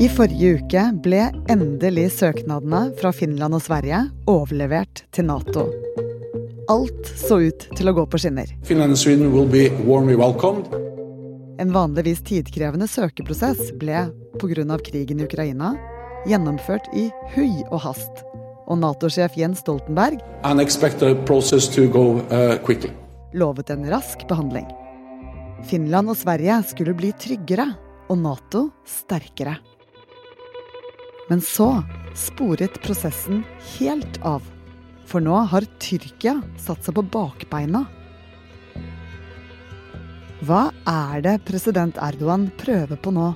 I forrige uke ble endelig søknadene fra Finland og Sverige overlevert til Nato. Alt så ut til å gå på skinner. Finland og Sverige will be warmly welcomed. En vanligvis tidkrevende søkeprosess ble, pga. krigen i Ukraina, gjennomført i hui og hast. Og Nato-sjef Jens Stoltenberg go uh, lovet en rask behandling. Finland og Sverige skulle bli tryggere, og Nato sterkere. Men så sporet prosessen helt av. For nå har Tyrkia satt seg på bakbeina. Hva er det president Erdogan prøver på nå?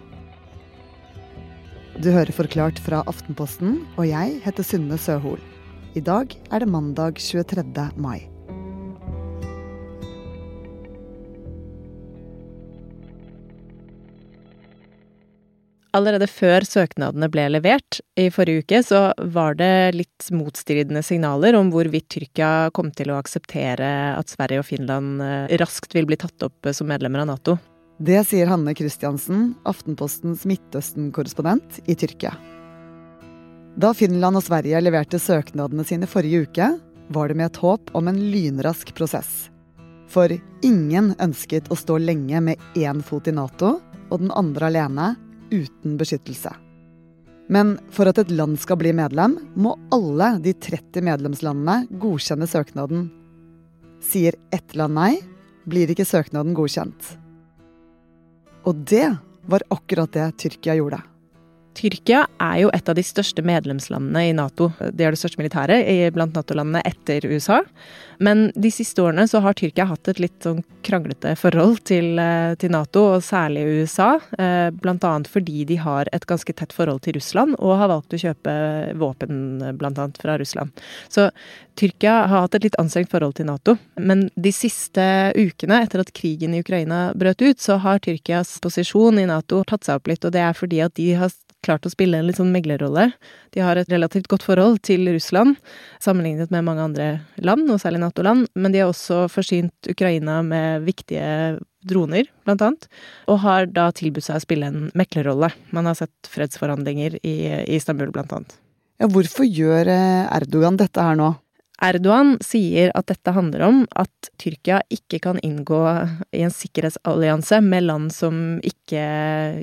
Du hører Forklart fra Aftenposten, og jeg heter Synne Søhol. I dag er det mandag 23. mai. Allerede før søknadene ble levert i forrige uke, så var det litt motstridende signaler om hvorvidt Tyrkia kom til å akseptere at Sverige og Finland eh, raskt vil bli tatt opp som medlemmer av Nato. Det sier Hanne Christiansen, Aftenpostens Midtøsten-korrespondent i Tyrkia. Da Finland og Sverige leverte søknadene sine forrige uke, var det med et håp om en lynrask prosess. For ingen ønsket å stå lenge med én fot i Nato og den andre alene uten beskyttelse. Men for at et land skal bli medlem, må alle de 30 medlemslandene godkjenne søknaden. Sier ett land nei, blir ikke søknaden godkjent. Og det var akkurat det Tyrkia gjorde. Tyrkia er jo et av de største medlemslandene i Nato. De er det største militæret blant Nato-landene etter USA. Men de siste årene så har Tyrkia hatt et litt sånn kranglete forhold til, eh, til Nato, og særlig USA. Bl.a. blant annet fordi de har et ganske tett forhold til Russland, og har valgt å kjøpe våpen annet fra Russland. Så Tyrkia har hatt et litt anstrengt forhold til Nato. Men de siste ukene, etter at krigen i Ukraina brøt ut, så har Tyrkias posisjon i Nato tatt seg opp litt, og det er fordi at de har klart å spille en litt sånn meglerrolle. De har et relativt godt forhold til Russland, sammenlignet med mange andre land, og særlig Nato-land. Men de har også forsynt Ukraina med viktige droner, blant annet. Og har da tilbudt seg å spille en meklerrolle. Man har sett fredsforhandlinger i, Istanbul, blant annet. Ja, hvorfor gjør eh, Erdogan dette her nå? Erdogan sier at dette handler om at Tyrkia ikke kan inngå i en sikkerhetsallianse med land som ikke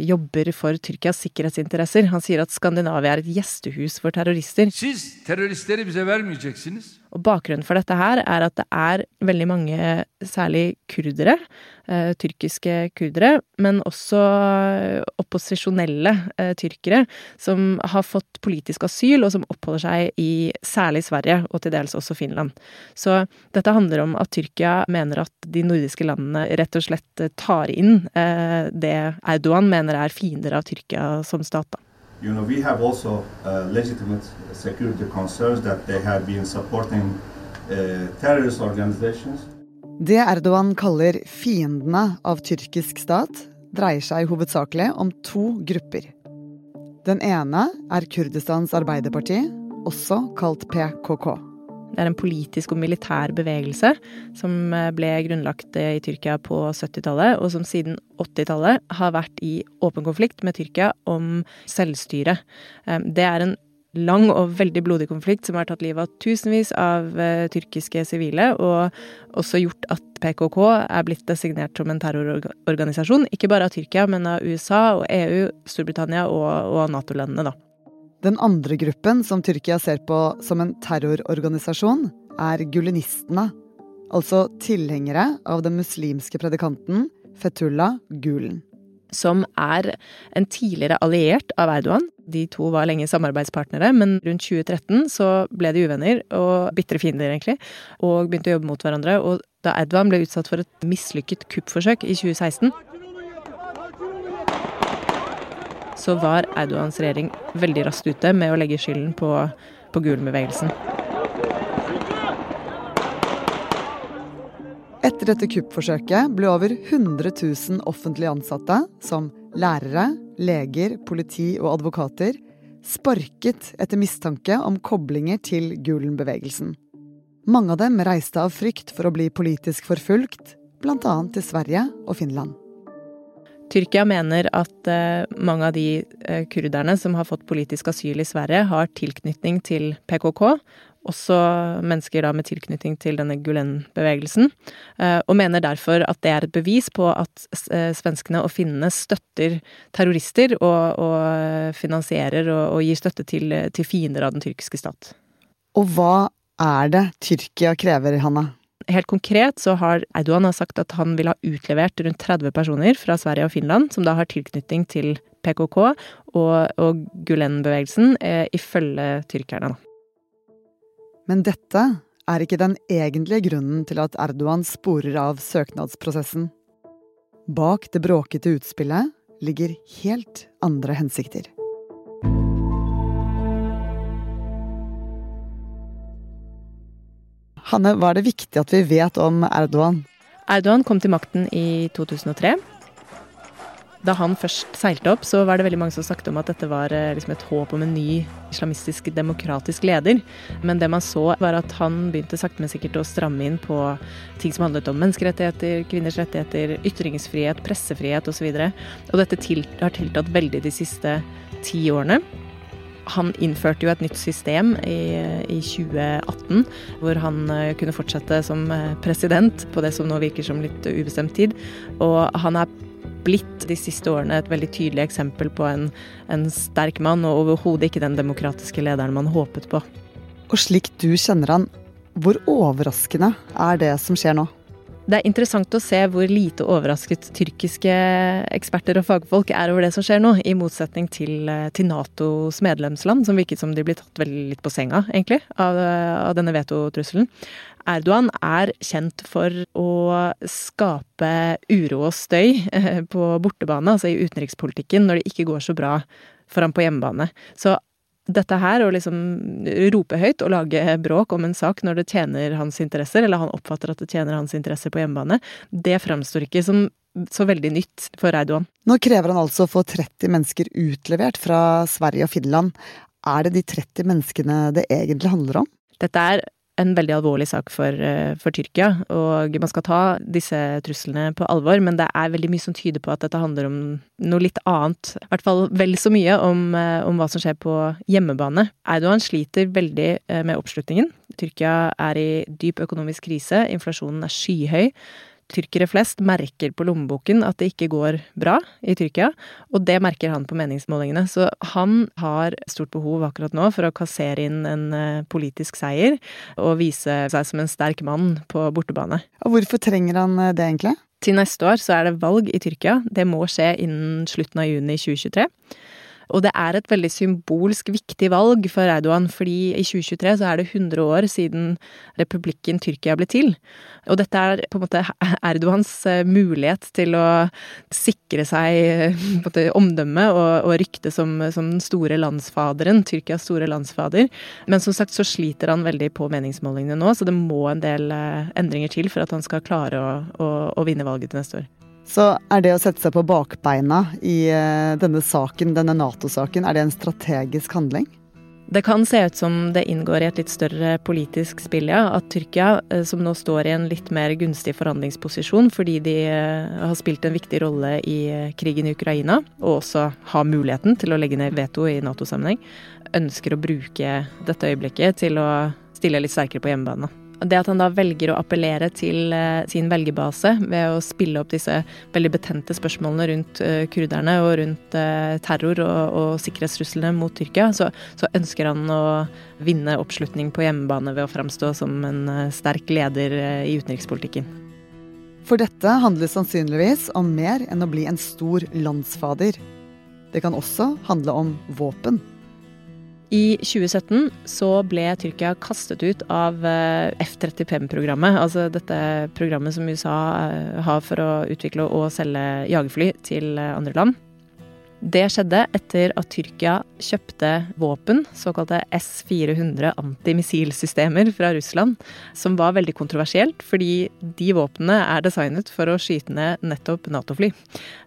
jobber for Tyrkias sikkerhetsinteresser. Han sier at Skandinavia er et gjestehus for terrorister. Siz teröristleri bize vermeyeceksiniz. Og bakgrunnen for dette her er at det er veldig mange, særlig kurdere, eh, tyrkiske kurdere, men også opposisjonelle eh, tyrkere, som har fått politisk asyl, og som oppholder seg i særlig Sverige, og til dels også Finland. Så dette handler om at Tyrkia mener at de nordiske landene rett og slett tar inn eh, det Erdogan mener er fiender av Tyrkia som stat, da. You know, we have also uh, legitimate security concerns that they have been supporting uh, terrorist organizations. Det Erdogan kaller fiendene av tyrkisk stat, dreier seg hovedsakelig om to grupper. Den ene er Kurdistans Arbeiderparti, også kalt PKK. Det er en politisk og militær bevegelse som eh, ble grunnlagt i Tyrkia på 70-tallet, og som siden 80-tallet har vært i åpen konflikt med Tyrkia om selvstyre. Eh, det er en lang og veldig blodig konflikt som har tatt livet av tusenvis av tyrkiske sivile, og også gjort at PKK er blitt designert som en terrororganisasjon. Ikke bare av Tyrkia, men av USA og EU, Storbritannia og, og Nato-landene, da. Den andre gruppen som Tyrkia ser på som en terrororganisasjon, er gulenistene. Altså tilhengere av den muslimske predikanten Fetullah Gulen. Som er en tidligere alliert av Erdogan. De to var lenge samarbeidspartnere, men rundt 2013 så ble de uvenner, og bitre fiender, egentlig, og begynte å jobbe mot hverandre. Og da Erdogan ble utsatt for et mislykket kuppforsøk i 2016 så var Erdogans regjering veldig raskt ute med å legge skylden på, på Gulen-bevegelsen. Etter dette kuppforsøket ble over 100 000 offentlig ansatte, som lærere, leger, politi og advokater, sparket etter mistanke om koblinger til Gulen-bevegelsen. Mange av dem reiste av frykt for å bli politisk forfulgt, bl.a. til Sverige og Finland. Tyrkia mener at eh, mange av de eh, kurderne som har fått politisk asyl i Sverige, har tilknytning til PKK. Også mennesker med tilknytning til denne Gulen-bevegelsen. Eh, og mener derfor at det er et bevis på at svenskene og finnene støtter terrorister og, og finansierer og, og, gir støtte til, til fiender av den tyrkiske stat. Og hva er det Tyrkia krever, Hanna? Helt konkret så har Eidogan sagt at han vil ha utlevert rundt 30 personer fra Sverige og Finland, som da har tilknytning til PKK og, og Gulen-bevegelsen, eh, ifølge tyrkerne. Men dette er ikke den egentlige grunnen til at Erdogan sporer av søknadsprosessen. Bak det bråkete utspillet ligger helt andre hensikter. Hanne, hva er det viktig at vi vet om Erdogan? Erdogan kom til makten i 2003. Da han først seilte opp, så var det veldig mange som snakket om at dette var eh, liksom et håp om en ny islamistisk demokratisk leder. Men det man så, var at han begynte sakte, men sikkert å stramme inn på ting som handlet om menneskerettigheter, kvinners rettigheter, ytringsfrihet, pressefrihet osv. Og, så og dette til, har tiltatt veldig de siste ti årene. Han innførte jo et nytt system i, i, 2018, hvor han eh, kunne fortsette som eh, president på det som nå virker som litt ubestemt tid. Og han er blitt de siste årene et veldig tydelig eksempel på en, en sterk mann, og overhodet ikke den demokratiske lederen man håpet på. Og slik du kjenner han, hvor overraskende er det som skjer nå? Det er interessant å se hvor lite overrasket tyrkiske eksperter og fagfolk er over det som skjer nå, i motsetning til, eh, til Natos medlemsland, som virket som de blir tatt veldig litt på senga, egentlig, av, av denne vetotrusselen. Erdogan er kjent for å skape uro og støy eh, på bortebane, altså i utenrikspolitikken, når det ikke går så bra for ham på hjemmebane. Så dette her, å liksom rope høyt og lage bråk om en sak når det tjener hans interesser, eller han oppfatter at det tjener hans interesser på hjemmebane, det framstår ikke som så veldig nytt for Eidoan. Nå krever han altså å få 30 mennesker utlevert fra Sverige og Finland. Er det de 30 menneskene det egentlig handler om? Dette er en veldig alvorlig sak for, eh, for, Tyrkia, og man skal ta disse truslene på alvor, men det er veldig mye som tyder på at dette handler om noe litt annet. I hvert fall vel så mye om, eh, om hva som skjer på hjemmebane. Eidogan sliter veldig eh, med oppslutningen. Tyrkia er i dyp økonomisk krise, inflasjonen er skyhøy. Tyrkere flest merker på lommeboken at det ikke går bra i Tyrkia, og det merker han på meningsmålingene. Så han har stort behov akkurat nå for å kassere inn en eh, politisk seier og vise seg som en sterk mann på bortebane. Og hvorfor trenger han eh, det, egentlig? Til neste år så er det valg i Tyrkia. Det må skje innen slutten av juni 2023. Og det er et veldig symbolsk viktig valg for Erdogan, fordi i 2023 så er det 100 år siden republikken Tyrkia ble til. Og dette er på en måte Erdogans eh, mulighet til å sikre seg eh, måte, omdømme og, og rykte som, som, den store landsfaderen, Tyrkias store landsfader. Men som sagt så sliter han veldig på meningsmålingene nå, så det må en del eh, endringer til for at han skal klare å, å, å vinne valget til neste år. Så er det å sette seg på bakbeina i eh, denne saken, denne Nato-saken, er det en strategisk handling? Det kan se ut som det inngår i et litt større politisk spill, ja. At Tyrkia, eh, som nå står i en litt mer gunstig forhandlingsposisjon fordi de eh, har spilt en viktig rolle i krigen i Ukraina, og også har muligheten til å legge ned veto i Nato-sammenheng, ønsker å bruke dette øyeblikket til å stille litt sterkere på hjemmebane. Det at han da velger å appellere til uh, sin velgerbase ved å spille opp disse veldig betente spørsmålene rundt uh, kurderne og rundt uh, terror og, og sikkerhetstruslene mot Tyrkia, så, så, ønsker han å vinne oppslutning på hjemmebane ved å framstå som en sterk leder i utenrikspolitikken. For dette handler sannsynligvis om mer enn å bli en stor landsfader. Det kan også handle om våpen. I 2017 så ble Tyrkia kastet ut av eh, F-35-programmet, altså dette programmet som USA eh, har for å utvikle og selge jagerfly til eh, andre land. Det skjedde etter at Tyrkia kjøpte våpen, såkalte S-400 antimissilsystemer fra Russland, som var veldig kontroversielt, fordi de våpnene er designet for å skyte ned nettopp Nato-fly.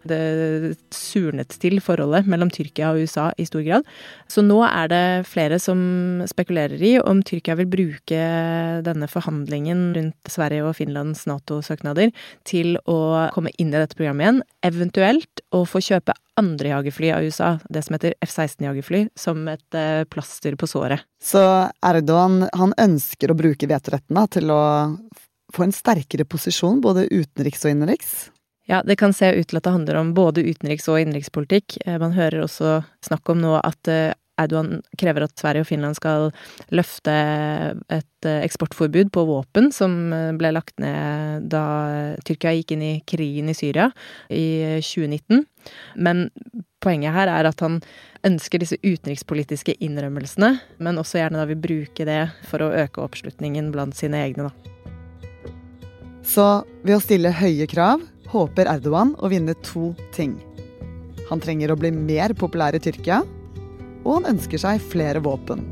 Det surnet til forholdet mellom Tyrkia og USA i stor grad. Så nå er det flere som spekulerer i om Tyrkia vil bruke denne forhandlingen rundt Sverige og Finlands Nato-søknader til å komme inn i dette programmet igjen, eventuelt å få kjøpe andre jagerfly av USA, det som heter F-16-jagerfly, som et eh, plaster på såret. Så Erdogan han ønsker å bruke vetoretten til å få en sterkere posisjon både utenriks og innenriks? Ja, det kan se ut til at det handler om både utenriks- og innenrikspolitikk. Eh, man hører også snakk om nå at eh, Erdogan krever at Sverige og Finland skal løfte et eksportforbud på våpen som ble lagt ned da Tyrkia gikk inn i krigen i Syria i 2019. Men poenget her er at han ønsker disse utenrikspolitiske innrømmelsene, men også gjerne da vil bruke det for å øke oppslutningen blant sine egne, da. Så ved å stille høye krav håper Erdogan å vinne to ting. Han trenger å bli mer populær i Tyrkia, og han ønsker seg flere våpen.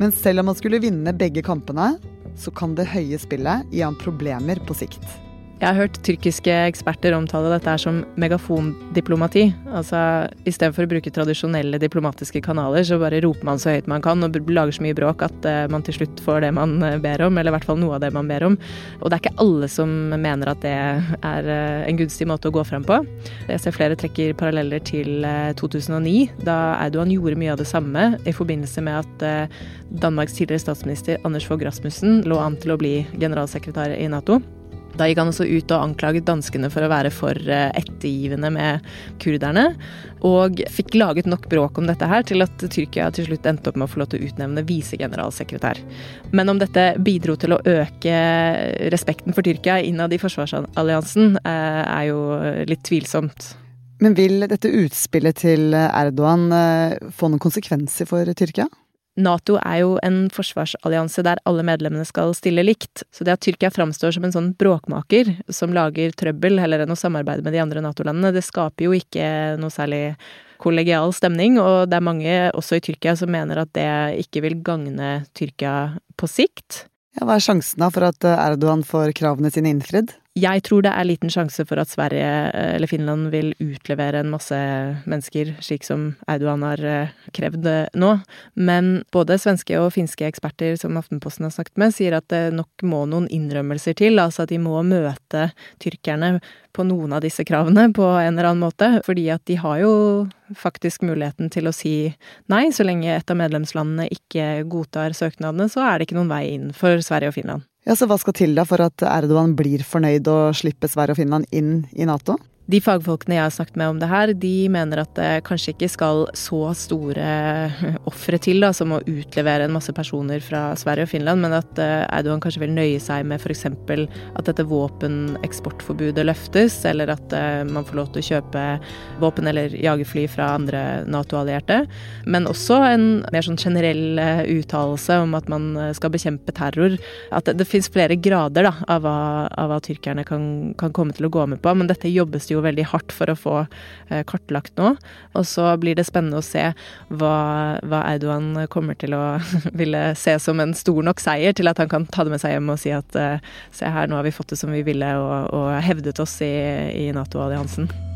Men selv om han skulle vinne begge kampene, så kan det høye spillet gi ham problemer på sikt. Jeg har hørt tyrkiske eksperter omtale dette som megafondiplomati. Altså i stedet for å bruke tradisjonelle diplomatiske kanaler, så bare roper man så høyt man kan og lager så mye bråk at eh, man til slutt får det man eh, ber om, eller i hvert fall noe av det man ber om. Og det er ikke alle som mener at det er eh, en gunstig måte å gå frem på. Jeg ser flere trekker paralleller til 2009, da Erdogan gjorde mye av det samme i forbindelse med at Danmarks tidligere statsminister Anders Fogh Rasmussen lå an til å bli generalsekretær i Nato. Da gikk han også ut og anklaget danskene for å være for eh, ettergivende med kurderne. Og fikk laget nok bråk om dette her til at Tyrkia til slutt endte opp med å få lov til å utnevne visegeneralsekretær. Men om dette bidro til å øke respekten for Tyrkia innad i forsvarsalliansen, eh, er jo litt tvilsomt. Men vil dette utspillet til Erdogan eh, få noen konsekvenser for Tyrkia? Nato er jo en forsvarsallianse der alle medlemmene skal stille likt. Så det at Tyrkia framstår som en sånn bråkmaker som lager trøbbel heller enn å samarbeide med de andre Nato-landene, det skaper jo ikke noe særlig kollegial stemning, og det er mange også i Tyrkia som mener at det ikke vil gagne Tyrkia på sikt. Ja, hva er sjansen da for at Erdogan får kravene sine innfridd? Jeg tror det er liten sjanse for at Sverige eh, eller Finland vil utlevere en masse mennesker, slik som Erdogan har eh, krevd eh, nå. Men både svenske og finske eksperter som Aftenposten har snakket med, sier at det nok må noen innrømmelser til. Altså at de må møte tyrkerne på noen av disse kravene på en eller annen måte. Fordi at de har jo faktisk muligheten til å si nei. Så lenge et av medlemslandene ikke godtar søknadene, så er det ikke noen vei inn for Sverige og Finland. Ja, Så hva skal til da for at Erdogan blir fornøyd og slipper Sverige og Finland inn i Nato? De fagfolkene jeg har snakket med om det her, de mener at det kanskje ikke skal så store ofre til da, som å utlevere en masse personer fra Sverige og Finland, men at eh, kanskje vil nøye seg med f.eks. at dette våpeneksportforbudet løftes, eller at eh, man får lov til å kjøpe våpen eller jagerfly fra andre Nato-allierte. Men også en mer sånn generell eh, uttalelse om at man skal bekjempe terror. At det, det fins flere grader da, av hva, av hva tyrkerne kan, kan komme til å gå med på, men dette jobbes det jo veldig hardt for å få eh, kartlagt nå. Og så blir det spennende å se hva, hva Erdogan kommer til å ville se som en stor nok seier til at han kan ta det med seg hjem og si at eh, se her, nå har vi fått det som vi ville og, og hevdet oss i, i Nato-alliansen.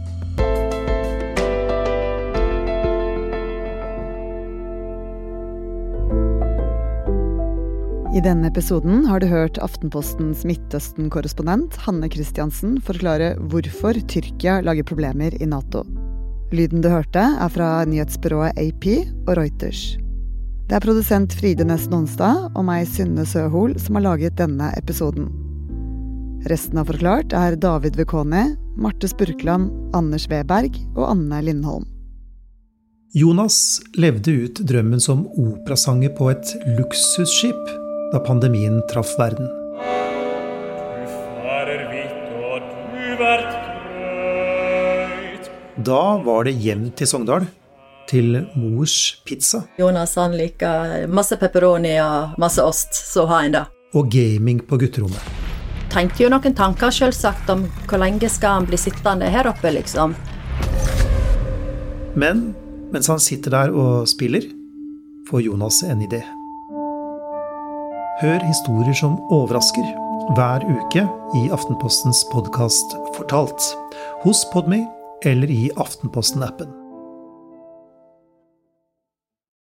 I denne episoden har du hørt Aftenpostens Midtøsten-korrespondent Hanne Christiansen forklare hvorfor Tyrkia lager problemer i Nato. Lyden du hørte, er fra nyhetsbyrået AP og Reuters. Det er produsent Fride Nesten Onsdag og meg, Synne Søhol, som har laget denne episoden. Resten av Forklart er David Vekoni, Marte Spurkland, Anders Weberg og Anne Lindholm. Jonas levde ut drømmen som operasanger på et luksusskip da pandemien traff verden. Da var det hjem til Sogndal, til mors pizza. Jonas han liker masse pepperoni og masse ost, så har en det. Og gaming på gutterommet. Tenkte jo noen tanker selvsagt om hvor lenge skal han bli sittende her oppe, liksom. Men mens han sitter der og spiller, får Jonas en idé. Hør historier som overrasker hver uke i Aftenpostens podkast Fortalt, hos Podme eller i Aftenposten-appen.